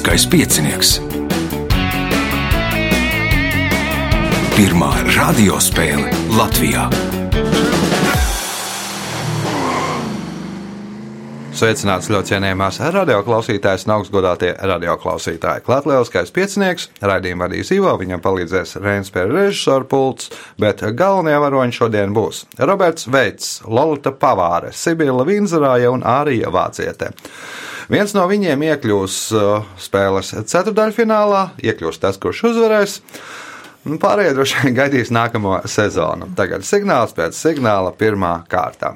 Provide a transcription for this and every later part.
Lieliskais piecinieks. Pirmā radiospēle Latvijā. Sveicināts ļoti cienījamās radioklausītājas un augstgadātie radioklausītāji. Lieliskais piecinieks, raidījumu vadīs Ivo, viņam palīdzēs Reinas pie režisora pults, bet galvenie varoņi šodien būs Roberts Veits, Lolita Pavāre, Sibila Vinzarāja un Ārija Vāciete. Viens no viņiem iekļūs uh, spēles ceturdaļfinālā, iekļūs tas, kurš uzvarēs. Un Pārējie droši vien gaidīs nākamo sezonu. Tagad signāls pēc signāla pirmā kārta.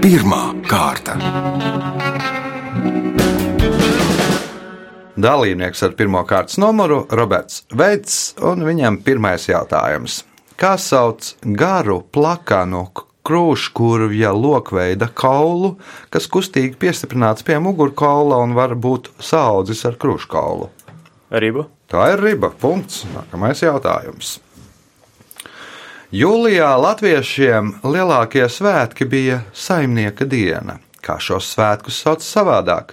Pirmā kārta. Dalībnieks ar pirmā kārtas numuru - Roberts Veits, un viņam pirmais jautājums. Kā sauc garu, plakanu, krūškurvja lokveida kaulu, kas kustīgi piestiprināts pie mugurkaula un var būt saudzis ar krūškaulu? Ribu. Tā ir riba. Punkts. Nākamais jautājums. Jūlijā latviešiem lielākie svētki bija saimnieka diena. Kā šos svētkus sauc savādāk?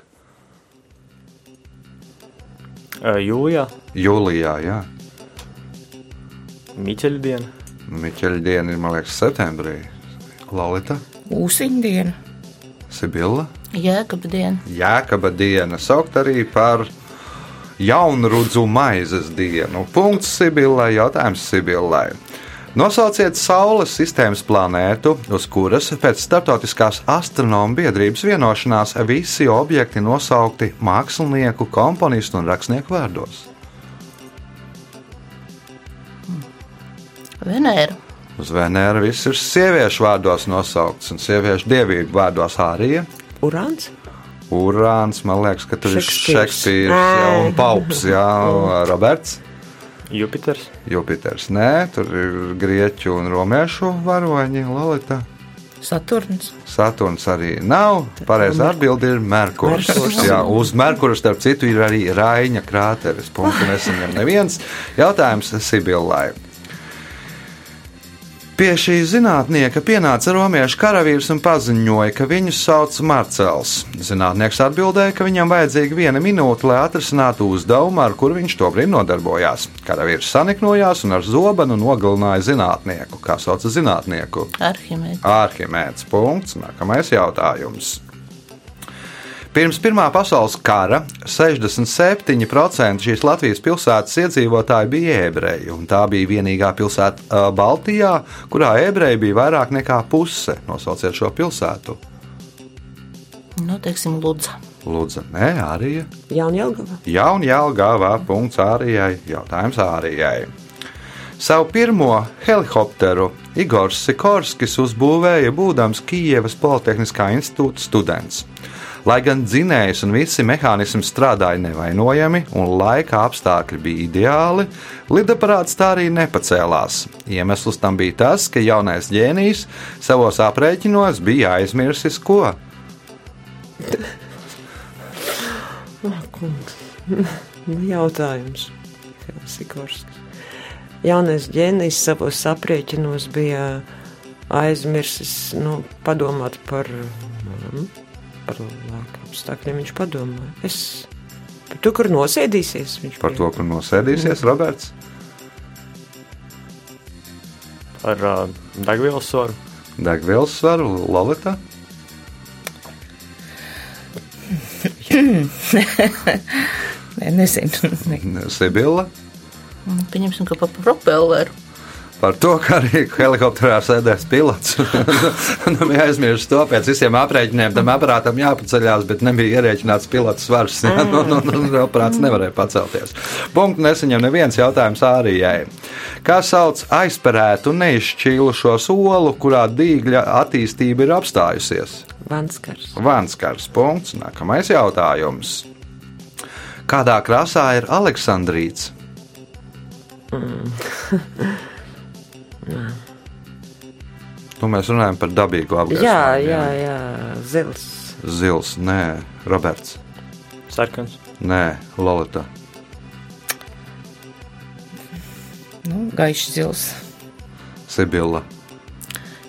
Jūlijā. Jūlijā, jā. Miķeļa diena. Miķeļa diena ir, man liekas, septembrī. Lolita, Ūsiņdiena, Sibila, Jēkabā diena, Jēkaba diena, saukt arī par jaunrudzu maizes dienu. Punkts Sibilai, jautājums Sibilai. Nosauciet Saules sistēmas planētu, uz kuras pēc Startautiskās astronomu biedrības vienošanās visi objekti nosaukti mākslinieku, komponistu un rakstnieku vārdos. Venēra, Uz Venēra viss ir sieviešu vārdos nosaukts, un sieviešu dievību vārdos arī. Urāns? Urāns, man liekas, ka tur ir Šekspīrs. Šekspīrs jā, un Paups, jā, Roberts. Jupiters. Jupiters, nē, tur ir grieķu un romiešu varoņi, Lolita. Saturns, Saturns arī nav. Pareizā atbilde ir Merkurs. Merkurs. Jā, uz Merkura, starp citu, ir arī Raina krāteris. Punktu nesaņem neviens. Jautājums Sibillai. Pie šī zinātnieka pienāca romiešu karavīrs un paziņoja, ka viņu sauc Marcels. Zinātnieks atbildēja, ka viņam vajadzīga viena minūte, lai atrisinātu uzdevumu, ar kuru viņš tobrīd nodarbojās. Karavīrs saniknojās un ar zobenu nogalināja zinātnieku. Kā sauc zinātnieku? Arhimēds, Arhimēds. Punkts. Nākamais jautājums. Pirms Pirmā pasaules kara 67% šīs Latvijas pilsētas iedzīvotāji bija ebreji, un tā bija vienīgā pilsēta ā, Baltijā, kurā ebreji bija vairāk nekā puse. Nosauciet šo pilsētu. nu, teiksim, Ludza, Lūdzu, nē, arī Jaunjēlgava. Jaunjēlgāvā punkts Ārijai. Jautājums Ārijai. Savu pirmo helikopteru Igors Sikorskis uzbūvēja būdams Kijevas Politehniskā institūta students. Lai gan dzinējs un visi mehānismi strādāja nevainojami un laika apstākļi bija ideāli, lidaparāts tā arī nepacēlās. Iemesls tam bija tas, ka jaunais ģēnijs savos aprēķinos bija aizmirsis ko. Nu, jautājums. Sikorskis. Jaunais ģēnijs savos aprēķinos bija aizmirsis nu, padomāt par, mm, par laika apstākļiem. Viņš padomāja. Es par to, kur nosēdīsies. Viņš Par to, kur nosēdīsies Roberts. Ar uh, degvielas svaru. Degvielas svaru, Lolita. Nē, nezinu, ne. Sibila. pieņemsim, ka pa propelleru. Par to, ka arī helikopterā sēdēs pilots. nu, bija aizmirsis to pēc visiem aprēķiniem. Tam aparātam jāpaceļās, bet nebija ierēķināts pilots svars. Jā, nu, nu, nu, aparāts nevarēja pacelties. Punktu nesaņem neviens jautājums Ārijai. Kā sauc aizperētu un neizšķīlušo solu, kurā dīgļa attīstība ir apstājusies? Vanskars. Vanskars punkts. Nākamais jautājums. Kādā krāsā ir Aleksandrīts? Nu, mēs runājam par dabīgu apgabalu. Jā, jā, jā, zils. Zils, nē, Roberts. Sarkans. Nē, Lolita. Nu, gaišs zils. Sibila.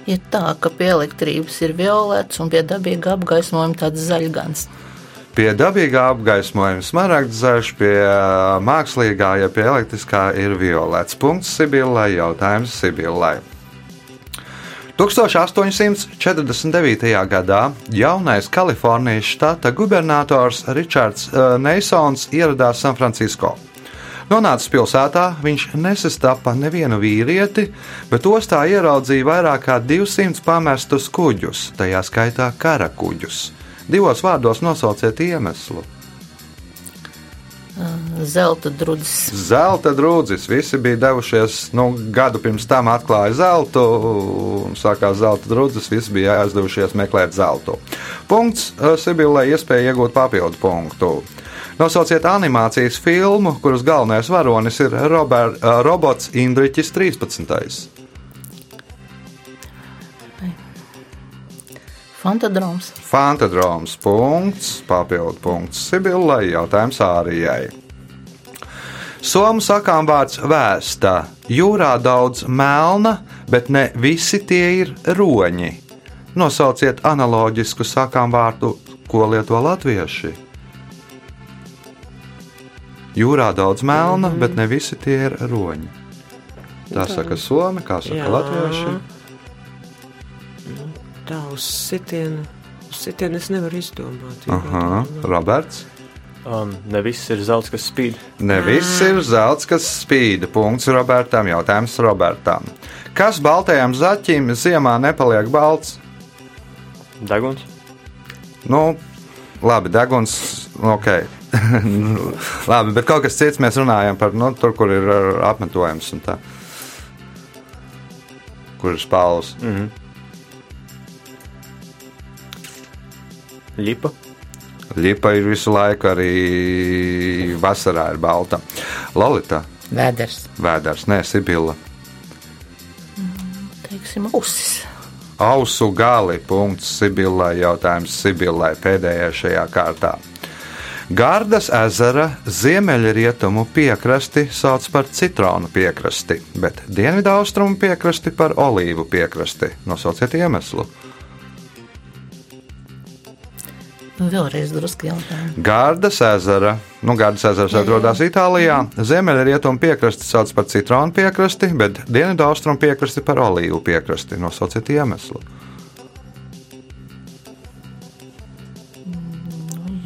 Ir tā, ka pie elektrības ir violets un pie dabīga apgaismojuma tāds zaļgans. Pie dabīgā apgaismojuma smaragda zaļš, pie mākslīgā, ja pie elektriskā ir violets. Punkts Sibillai, jautājums Sibillai. 1849. gadā jaunais Kalifornijas štata gubernators Ričards Neisons ieradās Sanfrancisko. Nonācis pilsētā, viņš nesastapa nevienu vīrieti, bet ostā ieraudzīja vairāk kā 200 pamestus kuģus, tajā skaitā kara kuģus. Divos vārdos nosauciet iemeslu. Zelta drudzes. Zelta drūdzis. Visi bija devušies, nu, gadu pirms tam atklāja zeltu, un sākās zelta drūdzis. Visi bija aizdevušies meklēt zeltu. Punkts eh, Sibilai iespēja iegūt papildu punktu. Nosauciet animācijas filmu, kuras galvenais varonis ir Robert, eh, robots Indriķis 13. Fantadroms. Fantadroms punkts, papildu punkts Sibilai, jautājums Ārijai. Somu sakām vārds vēsta. Jūrā daudz melna, bet ne visi tie ir roņi. Nosauciet analoģisku sakām vārdu, ko lieto latvieši. Jūrā daudz melna, mm -hmm. bet ne visi tie ir roņi. Tā saka Somi, kā saka Jā. latvieši. Tā uz sitienu. Uz sitienu es nevaru izdomāt. Aha, Roberts. Um, ne viss ir zelts, kas spīd. Ne viss ir zelts, kas spīd. Punkts Robertam. Jautājums Robertam. Kas baltajam zaķim ziemā nepaliek balts? Deguns. Nu, labi, deguns. Ok. labi, bet kaut kas cits mēs runājam par nu, tur, kur ir apmetojums un tā. Kur ir spāles? Mm -hmm. Lipa. Lipa ir visu laiku, arī vasarā ir balta. Lolita, Vēders. vēders, nē, Sibila. Teiksim, ausis. Ausu gali. Punkts Sibilai. Jautājums Sibilai pēdējā šajā kārtā. Gārdas ezera ziemeļrietumu piekrasti sauc par citronu piekrasti, bet dienvidaustrumu piekrasti par olīvu piekrasti. Nosauciet iemeslu. Nu, Vēlreiz drusku jautājumu. Gārdas ezera, nu, Gārdas ezers atrodas Itālijā. Ziemeļrietumu piekrasti sauc par citronu piekrasti, bet dienvidaustrumu piekrasti par olīvu piekrasti. Nosauciet iemeslu.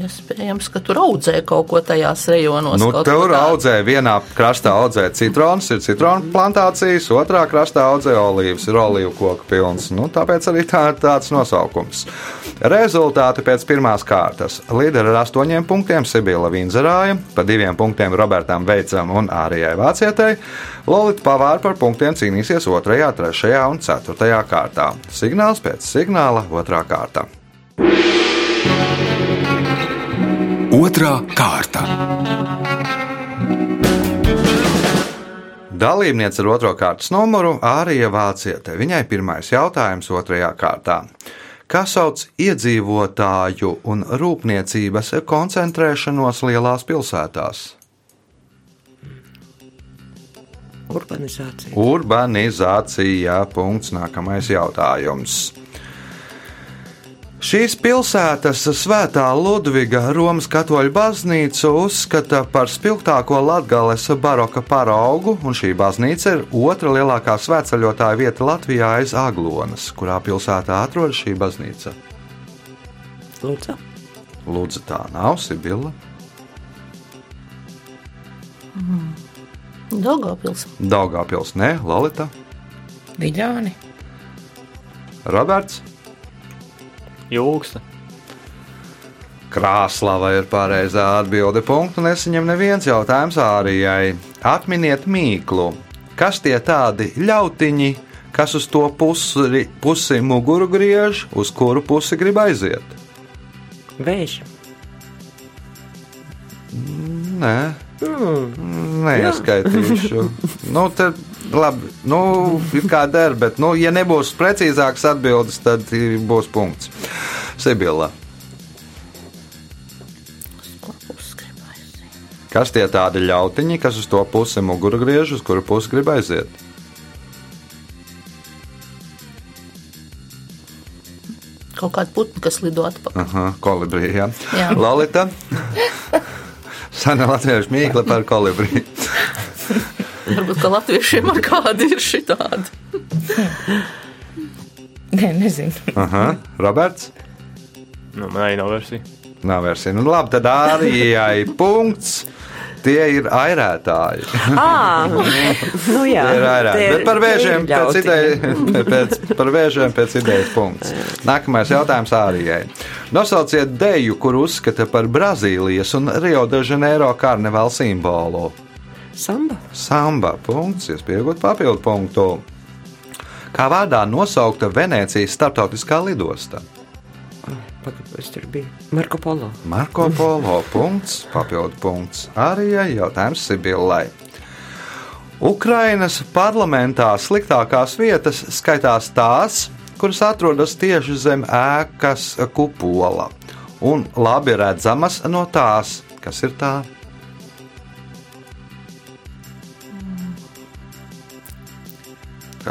Iespējams, ka tur audzē kaut ko tajās rejonos. Nu, tur audzē vienā krastā audzē citrons, ir citronu plantācijas, otrā krastā audzē olīvas, ir olīvu koku pilns. Nu, tāpēc arī tā ir tāds nosaukums. Rezultāti pēc pirmās kārtas. Līderi ar astoņiem punktiem Sibila Vinzerāja, pa diviem punktiem Robertam Veicam un Ārijai Vācietai. Lolita Pavāra par punktiem cīnīsies otrajā, trešajā un ceturtajā kārtā. Signāls pēc signāla otrā kārta. Otra kārta. Dalībniece ar otro kārtas numuru Ārija Vāciete. Viņai pirmais jautājums otrajā kārtā. Kā sauc iedzīvotāju un rūpniecības koncentrēšanos lielās pilsētās? Urbanizācija. Urbanizācija. Punkts. Nākamais jautājums. Šīs pilsētas svētā Ludviga Romas katoļu baznīcu uzskata par spilgtāko Latvijas baroka paraugu, un šī baznīca ir otra lielākā svētceļotāja vieta Latvijā aiz Aglonas, kurā pilsētā atrodas šī baznīca. Lūdzu. Lūdzu, tā nav Sibila. Daugavpils. Daugāpils, nē, Lalita, Viļāni. Roberts. Jūgsta. Krāslava ir pareizā atbilde. Punktu nesaņem neviens jautājums Ārijai. Atminiet mīklu. Kas tie tādi ļautiņi, kas uz to pusi, pusi muguru griež, uz kuru pusi grib aiziet? Vējš. Nē, neieskaitīšu. nu, tad, labi, nu, ir kā der, bet, nu, ja nebūs precīzākas atbildes, tad būs punkts. Sibila. Kas tie tādi ļautiņi, kas uz to pusi muguru griež, uz kuru pusi grib aiziet? kaut kāda putna, kas lido atpakaļ. Aha, kolibrī, jā. Jā. Lolita. Sena latviešu mīkla par kolibrī. Varbūt, ka latviešiem ar kādu ir šitādi. Nē, nezinu. Aha, Roberts. Nu, man arī nav versija. Nav versija. Nu, labi, tad arī punkts. Tie ir airētāji. Ah, nu jā, Tie ir airētāji. Bet par vēžiem pēc idejas, pēc, par vēžiem pēc idejas punkts. Nākamais jautājums Ārijai. Nosauciet deju, kur uzskata par Brazīlijas un Rio de Janeiro karnevāla simbolu. Samba. Samba punkts, iespējot papildu punktu. Kā vārdā nosaukta Venecijas starptautiskā lidosta? Pagaid, es tur biju. Marko Polo. Marko Polo punkts, papildu punkts. Arī jautājums Sibillai. Ukrainas parlamentā sliktākās vietas skaitās tās, kuras atrodas tieši zem ēkas kupola un labi redzamas no tās, kas ir tā.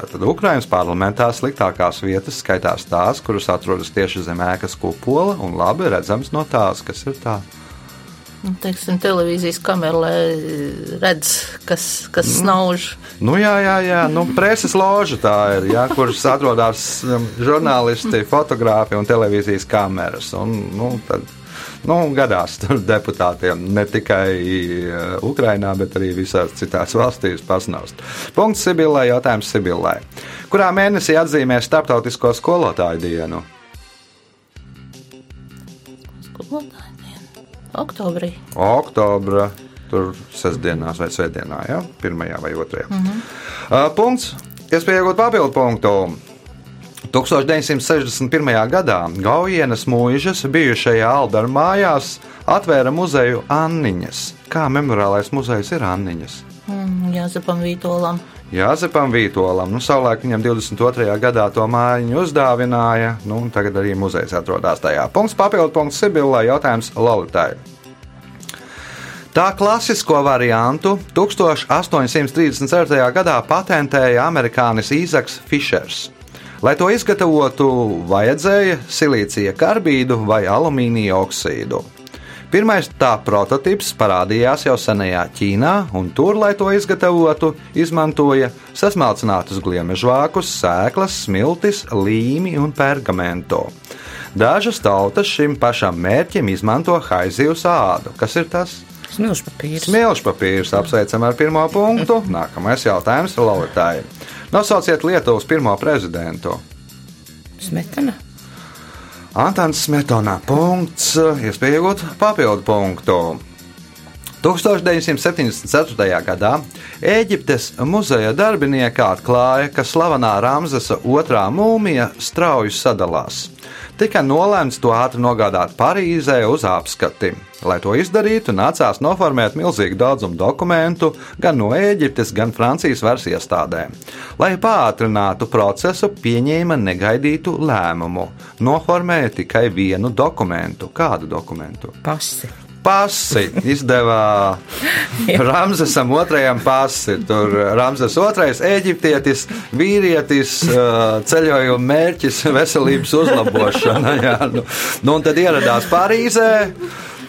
Tātad Ukraiņas parlamentā sliktākās vietas skaitās tās, kuras atrodas tieši zem ēkas kupola un labi redzamas no tās, kas ir tā. Nu, teiksim, televīzijas kamera, lai redz, kas, kas snauž. Nu, jā, jā, jā. Nu, preses loža tā ir, jā, kuras atrodas um, žurnālisti, fotografi un televīzijas kameras. Un, nu, tad, nu, gadās tur deputātiem ne tikai uh, Ukrainā, bet arī visās citās valstīs pasnaust. Punkts Sibillai, jautājums Sibillai. Kurā mēnesī atzīmē Startautisko skolotāju dienu? Skolotāja diena. Oktobrī. Oktobra. Tur sestdienās vai svētdienā, ja? pirmajā vai otrajā. Mm -hmm. uh, punkts. Iespēja iegūt papildu punktu. 1961. gadā Gaujienas mūžas bijušajā Aldara mājās atvēra muzeju Anniņas. Kā memoriālais muzejs ir Anniņas? Mm, Jāzepam Vītolam. Jāzepam Vītolam. Nu, savulaik viņam 22. gadā to mājiņu uzdāvināja, nu, un tagad arī muzejs atrodas tajā. Punkts papildu punkts Sibillai jautājums Lolitai. Tā klasisko variantu 1834. gadā patentēja amerikānis Īzaks Fišers. Lai to izgatavotu, vajadzēja silīcija karbīdu vai alumīnija oksīdu. Pirmais tā prototyps parādījās jau senajā Ķīnā, un tur, lai to izgatavotu, izmantoja sasmalcinātus gliemežvākus, sēklas, smiltis, līmi un pergamentu. Dažas tautas šim pašam mērķim izmanto haizivs ādu. Kas ir tas? Smilšu papīrs. Smilšu papīrs apsveicam ar pirmo punktu. Nākamais jautājums Lauretai. Nosauciet Lietuvas pirmo prezidentu. Smetana. Antons Smetona punkts, iespēja iegūt papildu punktu. 1974. gadā Eģiptes muzeja darbinieki atklāja, ka slavenā Ramzesa otrā mūmija strauji sadalās. Tika nolēmts to ātri nogādāt Parīzē uz apskati. Lai to izdarītu, nācās noformēt milzīgu daudzumu dokumentu gan no Eģiptes, gan Francijas varas iestādēm. Lai pātrinātu procesu, pieņēma negaidītu lēmumu. Noformēja tikai vienu dokumentu. Kādu dokumentu? Pasi. Pasi izdevā Ramzesam otrajam pasi. Tur Ramzes otrais eģiptietis, vīrietis, ceļojuma mērķis, veselības uzlabošana. Jā, nu, nu, un tad ieradās Parīzē.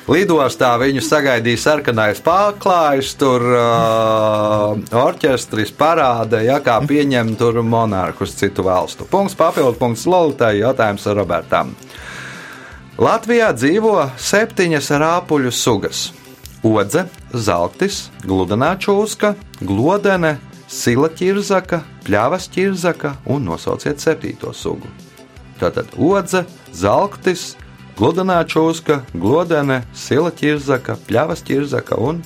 Lidostā viņu sagaidīja sarkanais pārklājs, tur uh, orķestris parāda, ja kā pieņem tur monārkus citu valstu. Punkts papildu punkts Lolitai, jautājums Robertam. Latvijā dzīvo septiņas rāpuļu sugas - odze, zeltis, gludenā čūska, glodene, sila ķirzaka, pļavas ķirzaka un nosauciet septīto sugu. Tātad odze, zeltis, gludenā čūska, glodene, sila ķirzaka, pļavas ķirzaka un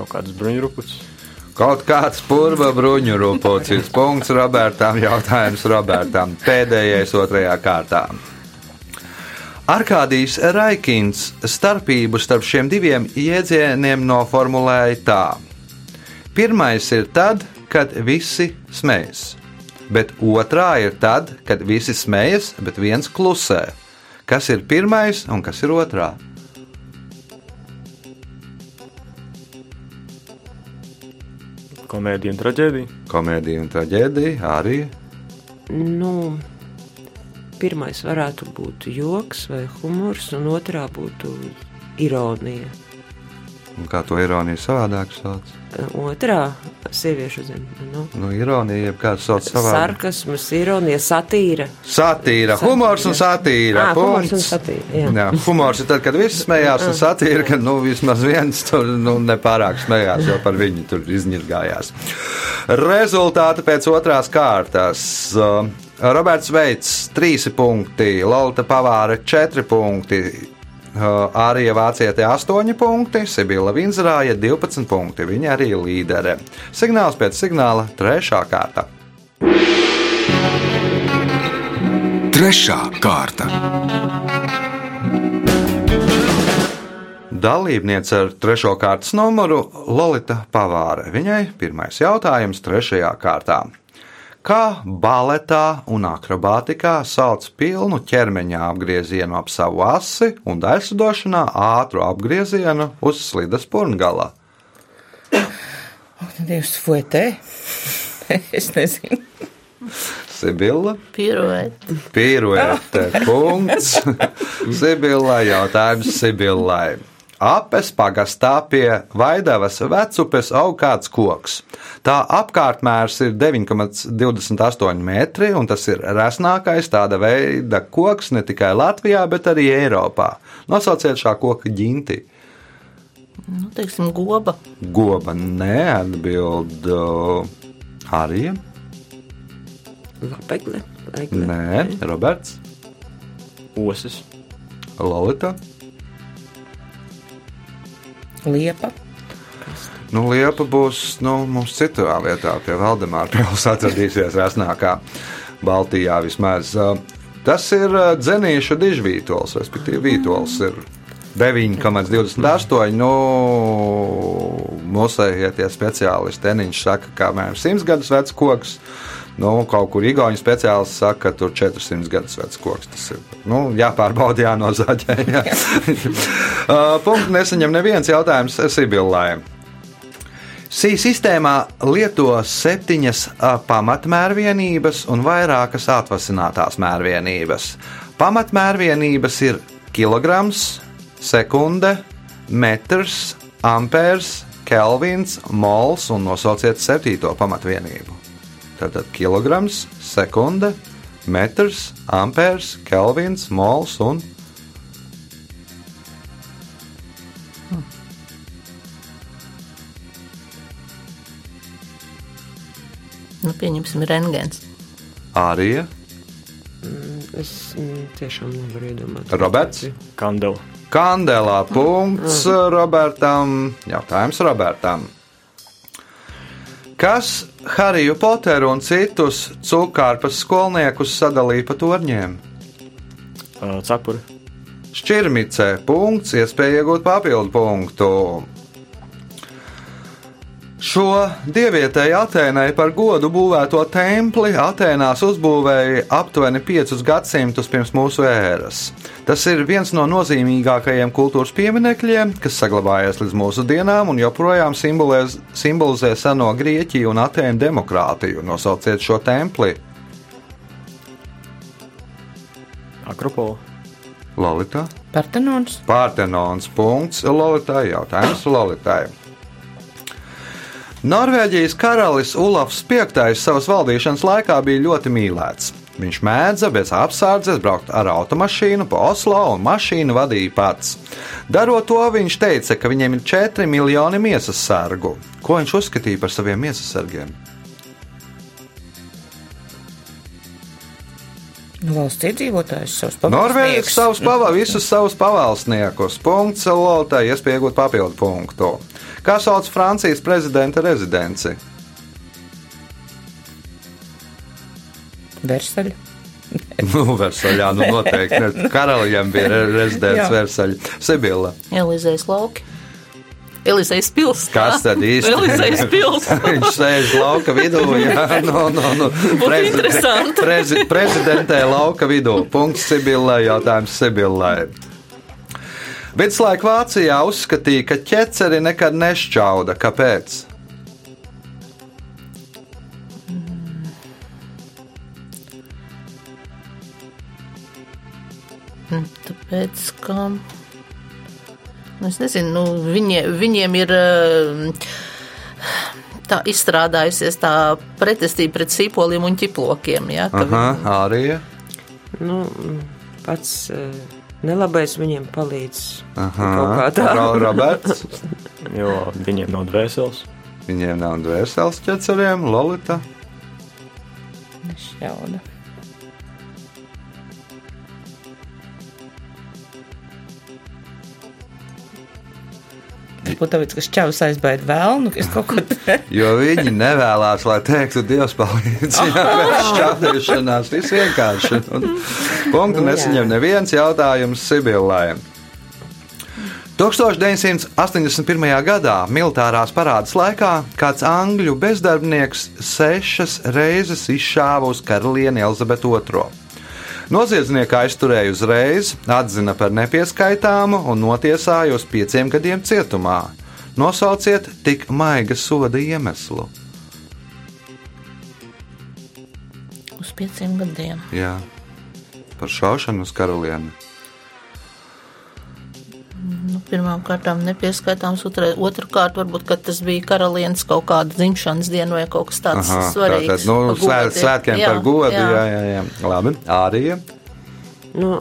Kaut kāds bruņurupucis. Kaut kāds purva bruņu rūpīgs punkts Robertam. Jautājums Robertam. Pēdējais otrajā kārtā. Arkādijs Raikins starpību starp šiem diviem jēdzieniem noformulēja tā. Pirmais ir tad, kad visi smējas, bet otrā ir tad, kad visi smējas, bet viens klusē. Kas ir pirmais un kas ir otrā? Komēdija un traģēdija. Komēdija un traģēdija arī. Nu, pirmais varētu būt joks vai humors, un otrā būtu ironija. Un kā to ironiju savādāk sauc? Otrā sieviešu zeme. Nu, Nu, ironija, jeb kāds sauc savādāk. sarkasms, ironija, satīra. Satīra, humors un satīra. Ā, humors un satīra, jā. jā, humors ir tad, kad viss smējās, un satīra, kad nu, vismaz viens tur nu, nepārāk smējās, jo par viņu tur izņirgājās. Rezultāti pēc otrās kārtas. Uh, Roberts Veits 3 punkti, Lorita Pavāra 4 punkti. Uh, Arija Vācietē 8 punkti, Sibila Vinzrāja 12 punkti. Viņa arī ir līdere. Signāls pēc signāla 3. kārta. Trešā kārta. Dalībniece ar trešo kārtas numuru Lorita Pavāre. Viņai pirmais jautājums trešajā kārtā. Kā baletā un akrobātikā sauc pilnu ķermeņa apgriezienu ap savu asi un daļsadošanā ātru apgriezienu uz slidas purngala? Dievs, fuetē. es nezinu. Sibila, Piruēt. piruete, punkts. Sibillai jautājums Sibillai. Apes pagastā pie Vaidavas vecupes aug kāds koks. Tā apkārtmērs ir 9,28 metri, un tas ir resnākais tāda veida koks ne tikai Latvijā, bet arī Eiropā. Nosauciet šā koka ģinti. Nu, teiksim, goba. Goba neatbild arī. Lapegle. Nē, Roberts, Osis. Lolita. Liepa. Nu, Liepa būs nu, mums citā vietā, pie Valdemāra pilsētas atradīsies resnākā Baltijā vismaz. Uh, Tas ir uh, dzenīšu dižvītols, respektīvi vītols ir 9,28. Nu, mūsējie tie speciālisti, teniņš saka, ka apmēram 100 gadus vecs koks. Nu, kaut kur Igaunijas speciālists saka, ka tur 400 gadus vecs koks. Tas ir nu, jāpārbauda, jānozaģē. Jā. Uh, Punktu nesaņem neviens jautājums Sibillai. Sī sistēmā lieto septiņas ā, pamatmērvienības un vairākas atvasinātās mērvienības. Pamatmērvienības ir kilograms, sekunde, metrs, ampērs, kelvins, mols un nosauciet septīto pamatvienību. Tātad kilograms, sekunde, metrs, ampērs, kelvins, mols un Nu, pieņemsim, rengens. ārija. Es mm, tiešām nevaru iedomāties. Roberts? Kandela. Kandelā punkts Robertam. Jautājums Robertam. Kas Hariju Poteru un citus cūkārpas skolniekus sadalīja pa torņiem? Cepuri. Šķirmicē punkts, iespēja iegūt papildu punktu. Šo dievietēju Atēnai par godu būvēto templi Atēnās uzbūvēja aptuveni 5 gadsimtus pirms mūsu ēras. Tas ir viens no nozīmīgākajiem kultūras pieminekļiem, kas saglabājies līdz mūsu dienām un joprojām simbolizē seno Grieķiju un Atēnu demokrātiju. Nosauciet šo templi Akropola. Lolita. Partenons. Pārtenons punkts Lolitai. Jautājums Lolitai. Norvēģijas karalis Ulafs V savas valdīšanas laikā bija ļoti mīlēts. Viņš mēdza bez apsardzes braukt ar automašīnu pa Oslo un mašīnu vadīja pats. Darot to, viņš teica, ka viņiem ir 4 miljoni miesas sargu. Ko viņš uzskatīja par saviem miesas sargiem? Nu, valsts iedzīvotājs savus Norvēģis pavalsnieks. savus pava, visus savus pavalsniekus. Punkts Lolitai, iespēja iegūt papildu punktu. Kā sauc Francijas prezidenta rezidenci? Versaļa. Nu, Versaļā, nu noteikti. Karalijam bija re- rezidents Jā. Versaļā. Sibila. Elizējas lauki. Elizējas pils. Kas tad īsti? Elizējas pils. Viņš sēž lauka vidū. Jā, no, no, no. interesanti. Prezi, prezidentē lauka vidū. Punkts Sibilai, jautājums Sibilai. Viduslaika Vācijā uzskatīja, ka ķeceri nekad nešķauda. Kāpēc? Nu, tāpēc, ka nu, es nezinu, nu, viņi, viņiem ir eh, tā izstrādājusies tā pretestība pret sīpoliem un ķiplokiem. Jā, Aha, arī. Nu, pats. Uh nelabais viņiem palīdz. Aha, Kaut kā tā. Ro- Roberts. Jo viņiem nav dvēseles. Viņiem nav dvēseles ķeceriem, Lolita. Šķauda. Varbūt tāpēc, ka šķaus aizbaida vēlnu, ka es kaut ko tādu. Jo viņi nevēlas, lai teiktu, Dievs palīdz. Jā, bez šķaudīšanās viss vienkārši. Un punktu nesaņem neviens jautājums Sibillai. 1981. gadā militārās parādas laikā kāds angļu bezdarbnieks sešas reizes izšāva uz karalieni Elizabetu II. Noziedznieka aizturēja uzreiz, atzina par nepieskaitāmu un notiesāja uz pieciem gadiem cietumā. Nosauciet tik maiga soda iemeslu. uz pieciem gadiem. Jā, par šaušanu uz karalieni. Nu, Pirmām kārtām nepieskaitāms, otrkārt, varbūt ka tas bija karalienes kaut kāda dzimšanas diena vai kaut kas tāds Aha, svarīgs. tātad, nu, godu. svētkiem Jā, par godu. Jā, jā. jā, jā. Labi, arī. Nu,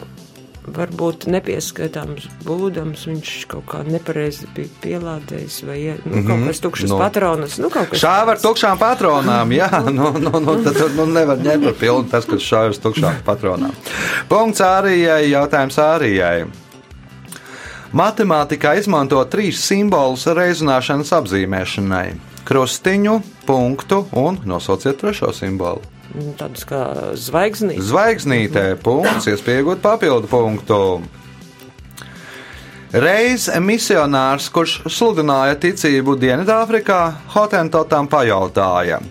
varbūt nepieskaitāms būdams, viņš kaut kā nepareizi bija pielādējis vai nu, kaut kas tukšs Nu. patronas. Nu, Šāva ar tukšām patronām. Jā, nu, nu, nu, tad nu, nevar ņemt par pilnu tas, kas šāva ar tukšām patronām. Punkts Ārijai, jautājums Ārijai. Matemātikā izmanto trīs simbolus reizināšanas apzīmēšanai - krustiņu, punktu un nosauciet trešo simbolu. tāds kā zvaigznīs. Zvaigznītē punkts, iespējot papildu punktu. Reiz misionārs, kurš sludināja ticību Dienvidāfrikā, Hotentotam pajautāja,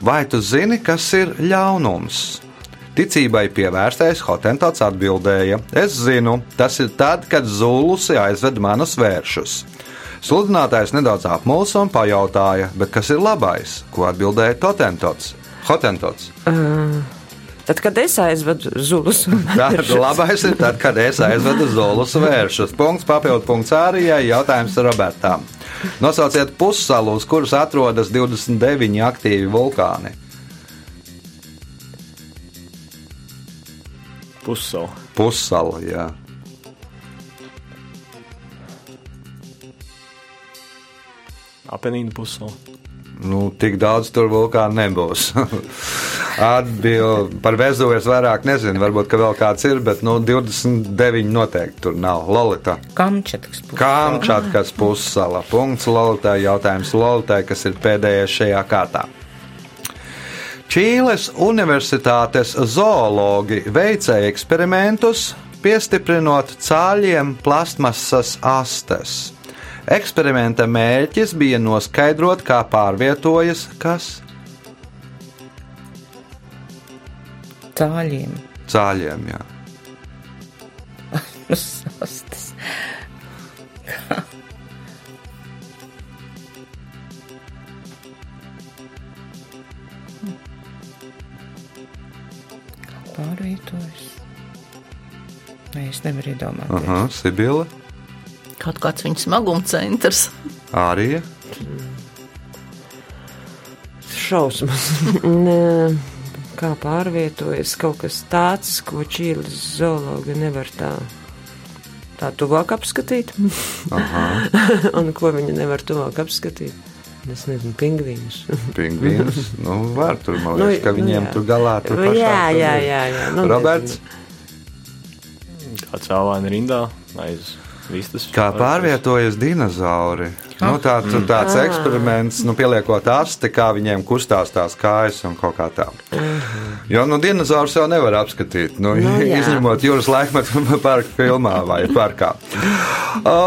vai tu zini, kas ir ļaunums? Ticībai pievērstais Hotentots atbildēja: Es zinu, tas ir tad, kad zulusi aizved manus vēršus. Sludinātājs nedaudz apmulsa un pajautāja, bet kas ir labais? Ko atbildēja Hotentots? Hotentots. Tad, kad es aizvedu zulus, Tātad labais ir tad, kad es aizvedu zolus vēršus. Punkts papildu punkts Ārijai, jautājums Robertam. Nosauciet pussalu, uz kuras atrodas 29 aktīvi vulkāni. Pussala. Pussala, jā. Apenīna pussala. Nu, tik daudz tur vulkānu nebūs. Atbildi par Vezuvies vairāk nezinu. Varbūt, ka vēl kāds ir, bet nu, 29 noteikti tur nav. Lolita. Kamčatkas puses. Kamčatkas pussala. Punkts Lolitai. Jautājums Lolitai, kas ir pēdējais šajā kārtā. Čīles Universitātes zoologi veica eksperimentus, piestiprinot cāļiem plastmasas astes. Eksperimenta mērķis bija noskaidrot, kā pārvietojas kas Cāļiem. cāļiem. Jā. Pārvietojas. Nē, es nevaru iedomāties. Aha, Sibila, Kaut kāds viņa smaguma centrs. Ārija. šausmas. Kā pārvietojas kaut kas tāds, ko Čīles zoologa nevar tā, tā tuvāk apskatīt. Un ko viņa nevar tuvāk apskatīt? Es nezinu, pingvīnus. Pingvīns. nu, var tur, man Nu, liekas, ka nu, viņiem jā. tur galā tur Jā, pašā jā, ir. jā, jā. Nu, Roberts, Kā cēlāna rindā aiz vistas. kā pārvietojas dinozauri? Nu, tā, tur tāds eksperiments, nu, pieliekot asti, kā viņiem kustās tās kājas un kaut kā tā. Jo nu, dinozaurus jau nevar apskatīt, nu, Nu, jā. izņemot jūras laikmetu parka filmā vai parkā. O,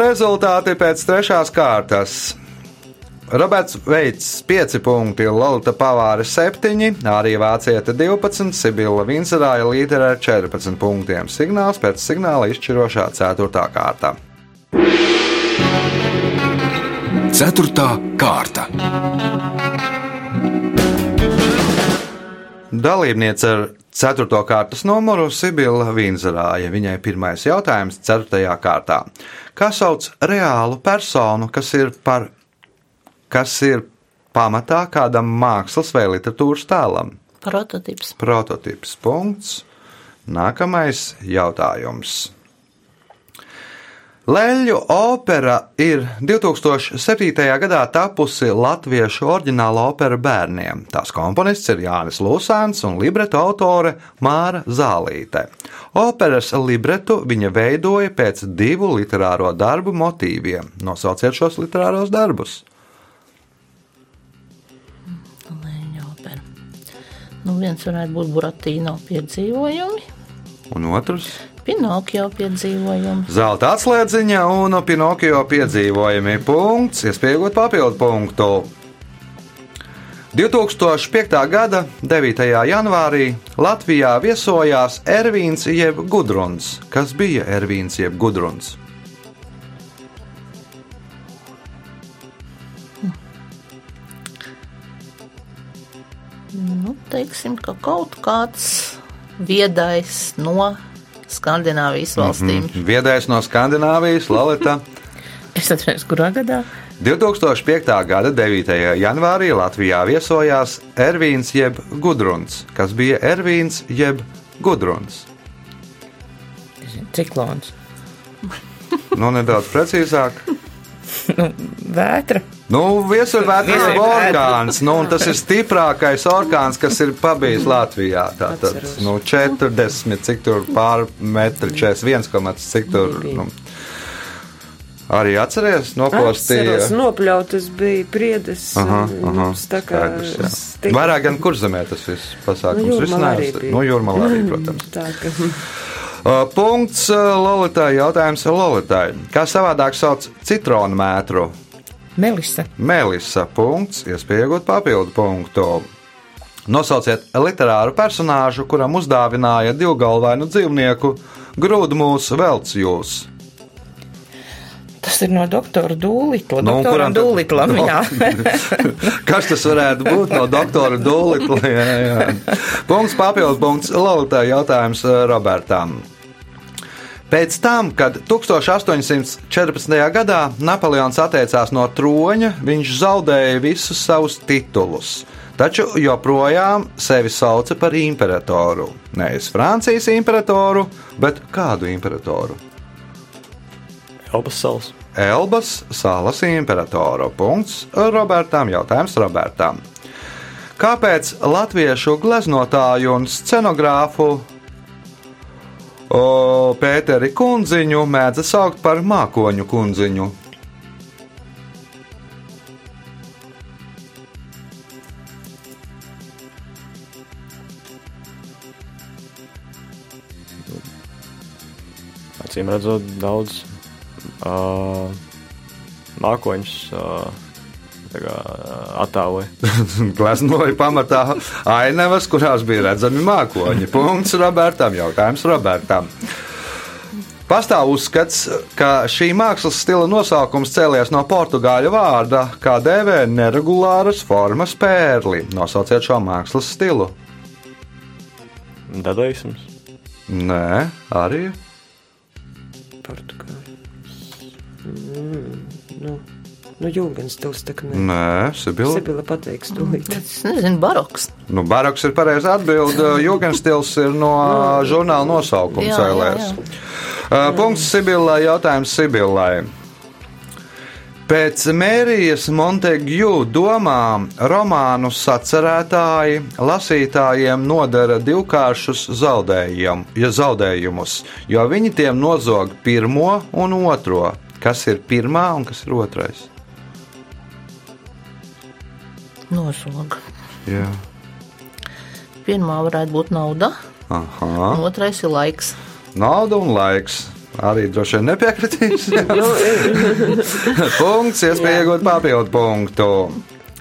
rezultāti pēc trešās kārtas. Roberts Veits 5 punkti, Lorita Pavāra 7, arī Vācieta 12, Sibila Vincerāja līdera ar 14 punktiem. Signāls pēc signāla izšķirošā 4. kārta. Ceturtā kārta. dalībniece ar 4. kārtas numuru Sibila Vīnzerāja. Viņai pirmais jautājums 4. kārtā. Kā sauc reālu personu, kas ir, par, kas ir pamatā kādam mākslas vai literatūras tēlam? Prototyps. Prototyps. Punkts. Nākamais jautājums. Leļu opera ir 2007. gadā tapusi latviešu oriģināla opera bērniem. Tās komponists ir Jānis Lūsāns un libreto autore Māra Zālīte. Operas libretu viņa veidoja pēc divu literāro darbu motīviem. Nosauciet šos literāros darbus. Nu, viens varētu būt Buratīno piedzīvojumi, Un otrs Pinokio piedzīvojumi. Zelta atslēdziņa un Pinokio piedzīvojumi. Punkts, iespējot papildu punktu. 2005. gada 9. janvārī Latvijā viesojās Ervīns jeb Gudruns. Kas bija Ervīns jeb Gudruns? Teiksim, ka kaut kāds viedais no Skandināvijas valstīm. Mm -hmm. Viedais no Skandināvijas, Lalita. Es atceros, kurā gadā? 2005. gada 9. janvārī Latvijā viesojās Ervīns jeb Gudruns. Kas bija Ervīns jeb Gudruns? Ciklons. Nu, nedaudz precīzāk. Nu, vētra. Nu, Viesurvētra. ir orkāns, nu, tas ir stiprākais orkāns, kas ir pabijis Latvijā. Tātad nu, 40, cik tur pār metri, 41, komats, cik tur. Nu, arī atceries, nopostīja. nopļautas bija priedes. Aha, aha, tā kā skaidrs, Vairāk gan kurzemē tas viss pasākums Nu, bija. Nu, jūrmalā arī, protams. Tā ka Uh, Punkts uh, Lolitai. Jautājums Lolitai. Kā savādāk sauc citronu mētru? Melisa. Melisa. Punkts. Iespējot papildu punktu. Nosauciet literāru personāžu, kuram uzdāvināja divgalvainu dzīvnieku grūdmūs velcijūs. Tas ir no doktora Dūlitla. Nu, un kuram Dūlitlam, No. Kas tas varētu būt no doktora Dūlitla? Jā, jā. Punkts papildu punkts Lolitai. Jautājums uh, Robertam. Pēc tam, kad 1814. gadā Napoleons atteicās no troņa, viņš zaudēja visus savus titulus. Taču joprojām sevi sauca par imperatoru. Nevis Francijas imperatoru, bet kādu imperatoru? Elpas salas. Elbas salas imperatoru. Punkts Robertam. Jautājums Robertam. Kāpēc latviešu gleznotāju un scenogrāfu o, Pēteri Kunziņu mēdz saukt par mākoņu kundziņu? Acīm redzot, daudz uh, mākoņus uh, attēloja. Gleznoja pamatā ainavas, kurās bija redzami mākoņi. Punkts Robertam. Jautājums Robertam. Pastāv uzskats, ka šī mākslas stila nosaukums cēlies no portugāļu vārda, kā dēvē neregulāras formas pērli. Nosauciet šo mākslas stilu. Dadaisms. Nē, arī. Portugāli. Mm, nu, nu jūgens stils tā kā ne. Nē, Sibila. Sibila pateiks tūlīt. Es nezinu, baroks. Nu, baroks ir pareizi atbild. Jūgenstils ir no žurnāla nosaukuma cēlēs. jā. Uh, Punkts Sibilai. Jautājums Sibilai. Pēc Mērijas Montegju domām romānu sacerētāji lasītājiem nodara divkāršus zaudējum, ja zaudējumus, jo viņi tiem nozog pirmo un otro. Kas ir pirmā un kas ir otrais? Nožoga. Jā. Pirmā varētu būt nauda, Aha. un otrais ir laiks. Nauda un laiks. Arī droši vien nepiekritīs. Punkts, iespēja iegūt papildu punktu.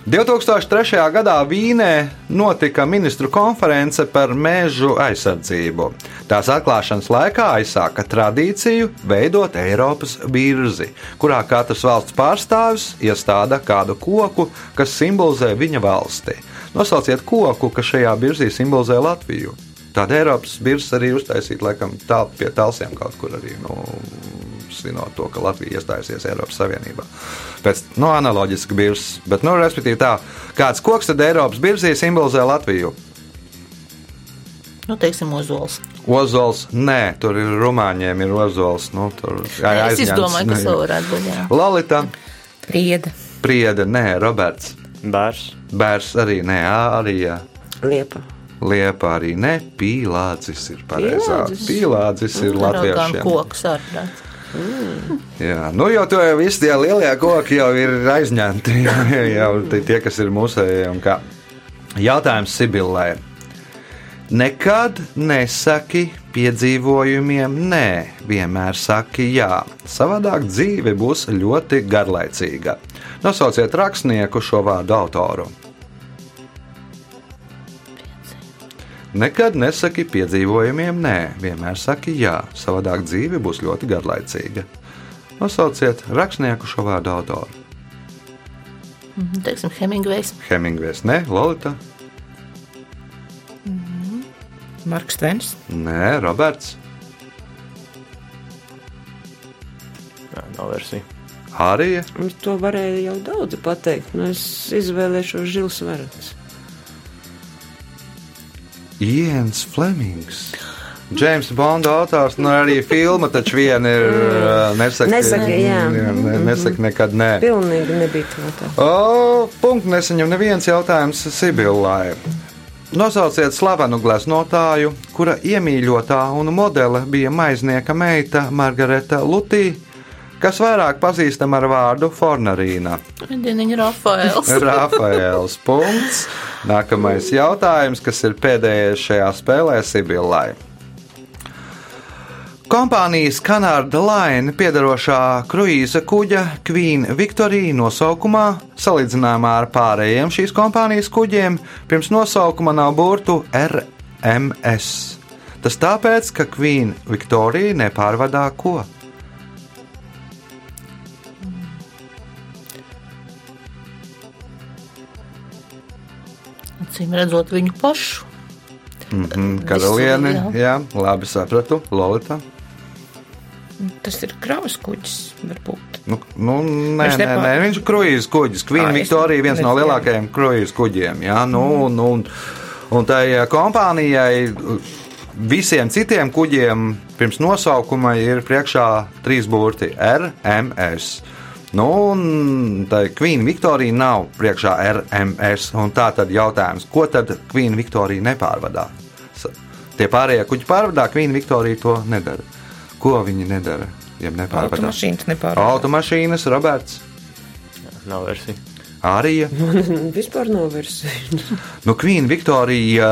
2003. gadā Vīnē notika ministru konference par mežu aizsardzību. Tās atklāšanas laikā aizsāka tradīciju veidot Eiropas birzi, kurā katrs valsts pārstāvis iestāda kādu koku, kas simbolizē viņa valsti. Nosauciet koku, kas šajā birzī simbolizē Latviju. Tāda Eiropas birža arī uztaisīta, laikam, tā pie talsiem kaut kur arī. Nu, svinot to, ka Latvija iestājusies Eiropas Savienībā. Pēc no, analoģiska biržas, bet, nu, respektīvi, tā, kāds koks tad Eiropas biržī simbolizē Latviju? Nu, teiksim, ozols. Ozols, nē, tur ir rumāņiem, ir ozols. Nu, tur jā, Es aizņemts, izdomāju, kas ne. vēl varētu būt. Jā. Lalita, Prieda. Priede, nē, Roberts, Bērs. Bērs arī nē, arī jā. Liepa. Liepa arī nē, pīlādzis ir pareizā. Pīlādzis? Pīlādzis ir Gan latviešiem. koks arī. Jā, nu jau to jau visi tie lielie koki jau ir aizņemti. Jau tie, kas ir mūsējie. Jautājums Sibillai. Nekad nesaki piedzīvojumiem nē, vienmēr saki jā. Savādāk dzīve būs ļoti garlaicīga. Nosauciet rakstnieku šo vārdu autoru. Nekad nesaki piedzīvojumiem nē, vienmēr saki jā. Savādāk dzīve būs ļoti garlaicīga. Nosauciet rakstnieku šo vārdu autoru. Mhm, Teiksim, Hemingvejs. Hemingvejs, ne, Lorita, Marks Tvens. nē, Roberts, Jā, nav versija. Hārija, Nu, To varēja jau daudzi pateikt. Nu, es izvēlēšos Žils Verants. Iens Flemings. Džeims Bonda autors, nu arī filma taču viena ir. uh, Nesaka, Nesaka, jā. ne, nesaka nekad nē. Pilnīgi nebija tā. O, punktu nesaņem neviens jautājums Sibillai. Nosauciet slavenu gleznotāju, kura iemīļotā un modele bija maiznieka meita Margarita Lutī, kas vairāk pazīstama ar vārdu Fornarīna. Dieniņa Rafaels. Rafaels. Punkts. Nākamais jautājums, kas ir pēdējais šajā spēlē Sibillai. Kompānijas Canada Line piedarošā kruīza kuģa Queen Victoria nosaukumā, salīdzinājumā ar pārējiem šīs kompānijas kuģiem, pirms nosaukuma nav burtu RMS. Tas tāpēc, ka Queen Victoria nepārvadā ko? Acīm redzot viņu pašu. Mm, Karaliene, jā. jā, labi sapratu, Lolita. Tas ir kravas kuģis, varbūt. Nu, nu, nē, nē, nē, viņš ir kruīzes kuģis. Queen Victoria viens no lielākajiem kruīzes kuģiem. Jā, nu, un, un, un tai kompānijai, visiem citiem kuģiem, pirms nosaukuma ir priekšā trīs burti - RMS. Nu, un tai Queen Victoria nav priekšā RMS. un Tā tad jautājums, ko tad Queen Victoria nepārvadā? Tie pārējie kuģi pārvadā, Queen Victoria to nedara. Ko viņi nedara? Ja nepārvadā? Automašīnas nepārāk. Automašīnas, Roberts, Nav versija. Arija. Vispār nav versija. Nu, Queen Victoria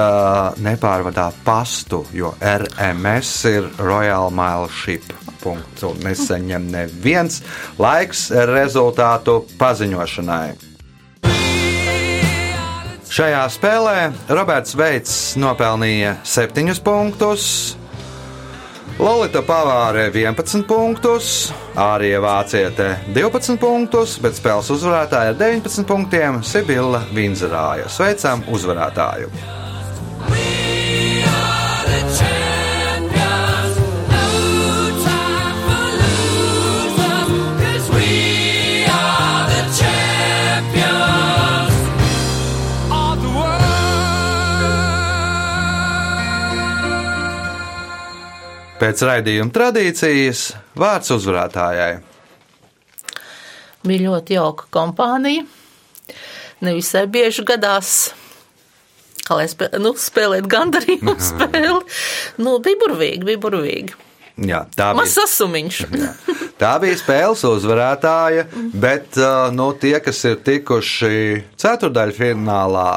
nepārvadā pastu, jo RMS ir Royal Mail Ship. Punkts. Un nesaņem neviens laiks rezultātu paziņošanai. Šajā spēlē Roberts Veits nopelnīja 7 punktus, Lolita Pavāre 11 punktus, Ārija Vāciete 12 punktus, bet spēles uzvarētāja ar 19 punktiem Sibila Vinzerāja. Sveicam uzvarētāju! Pēc raidījuma tradīcijas vārds uzvarētājai. Bija ļoti jauka kompānija. Nevisai bieži gadās. Kā lai spē, nu, spēlēt gandarījumu spēli. Nu, bija burvīgi, bija burvīgi. Jā, tā bija, sasumiņš. tā bija spēles uzvarētāja, bet nu, tie, kas ir tikuši ceturdaļfinālā,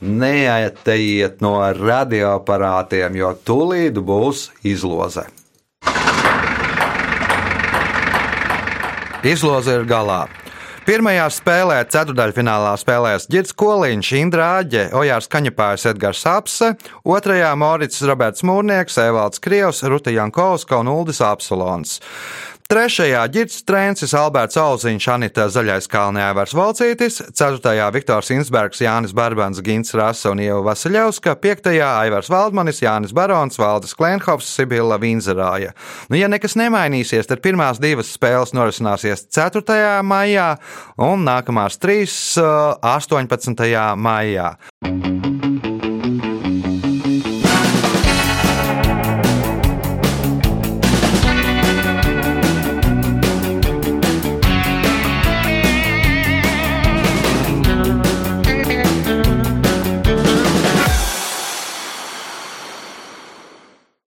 neaiziet no radioaparātiem, jo tūlīt būs izloze. Izloze ir galā. Pirmajā spēlē, ceturdaļfinālā spēlēs Girts Koliņš, Indra Āģe, Ojārs Kaņepājs, Edgars Apse, otrajā Morits Roberts Mūrnieks, Evalds Krievs, Ruta Jankovska un Uldis Apsolons. Trešajā ģirts Trēncis, Alberts Auziņš, Anita Zaļais Kalnē, Evers Valcītis, ceturtajā Viktors Insbergs, Jānis Barbans, Gins Rasa un Ieva Vasiļevska, piektajā Aivars Valdmanis, Jānis Barons, Valdis Klenhovs, Sibila Vinzerāja. Nu, ja nekas nemainīsies, tad pirmās divas spēles norisināsies 4. maijā un nākamās trīs uh, 18. maijā.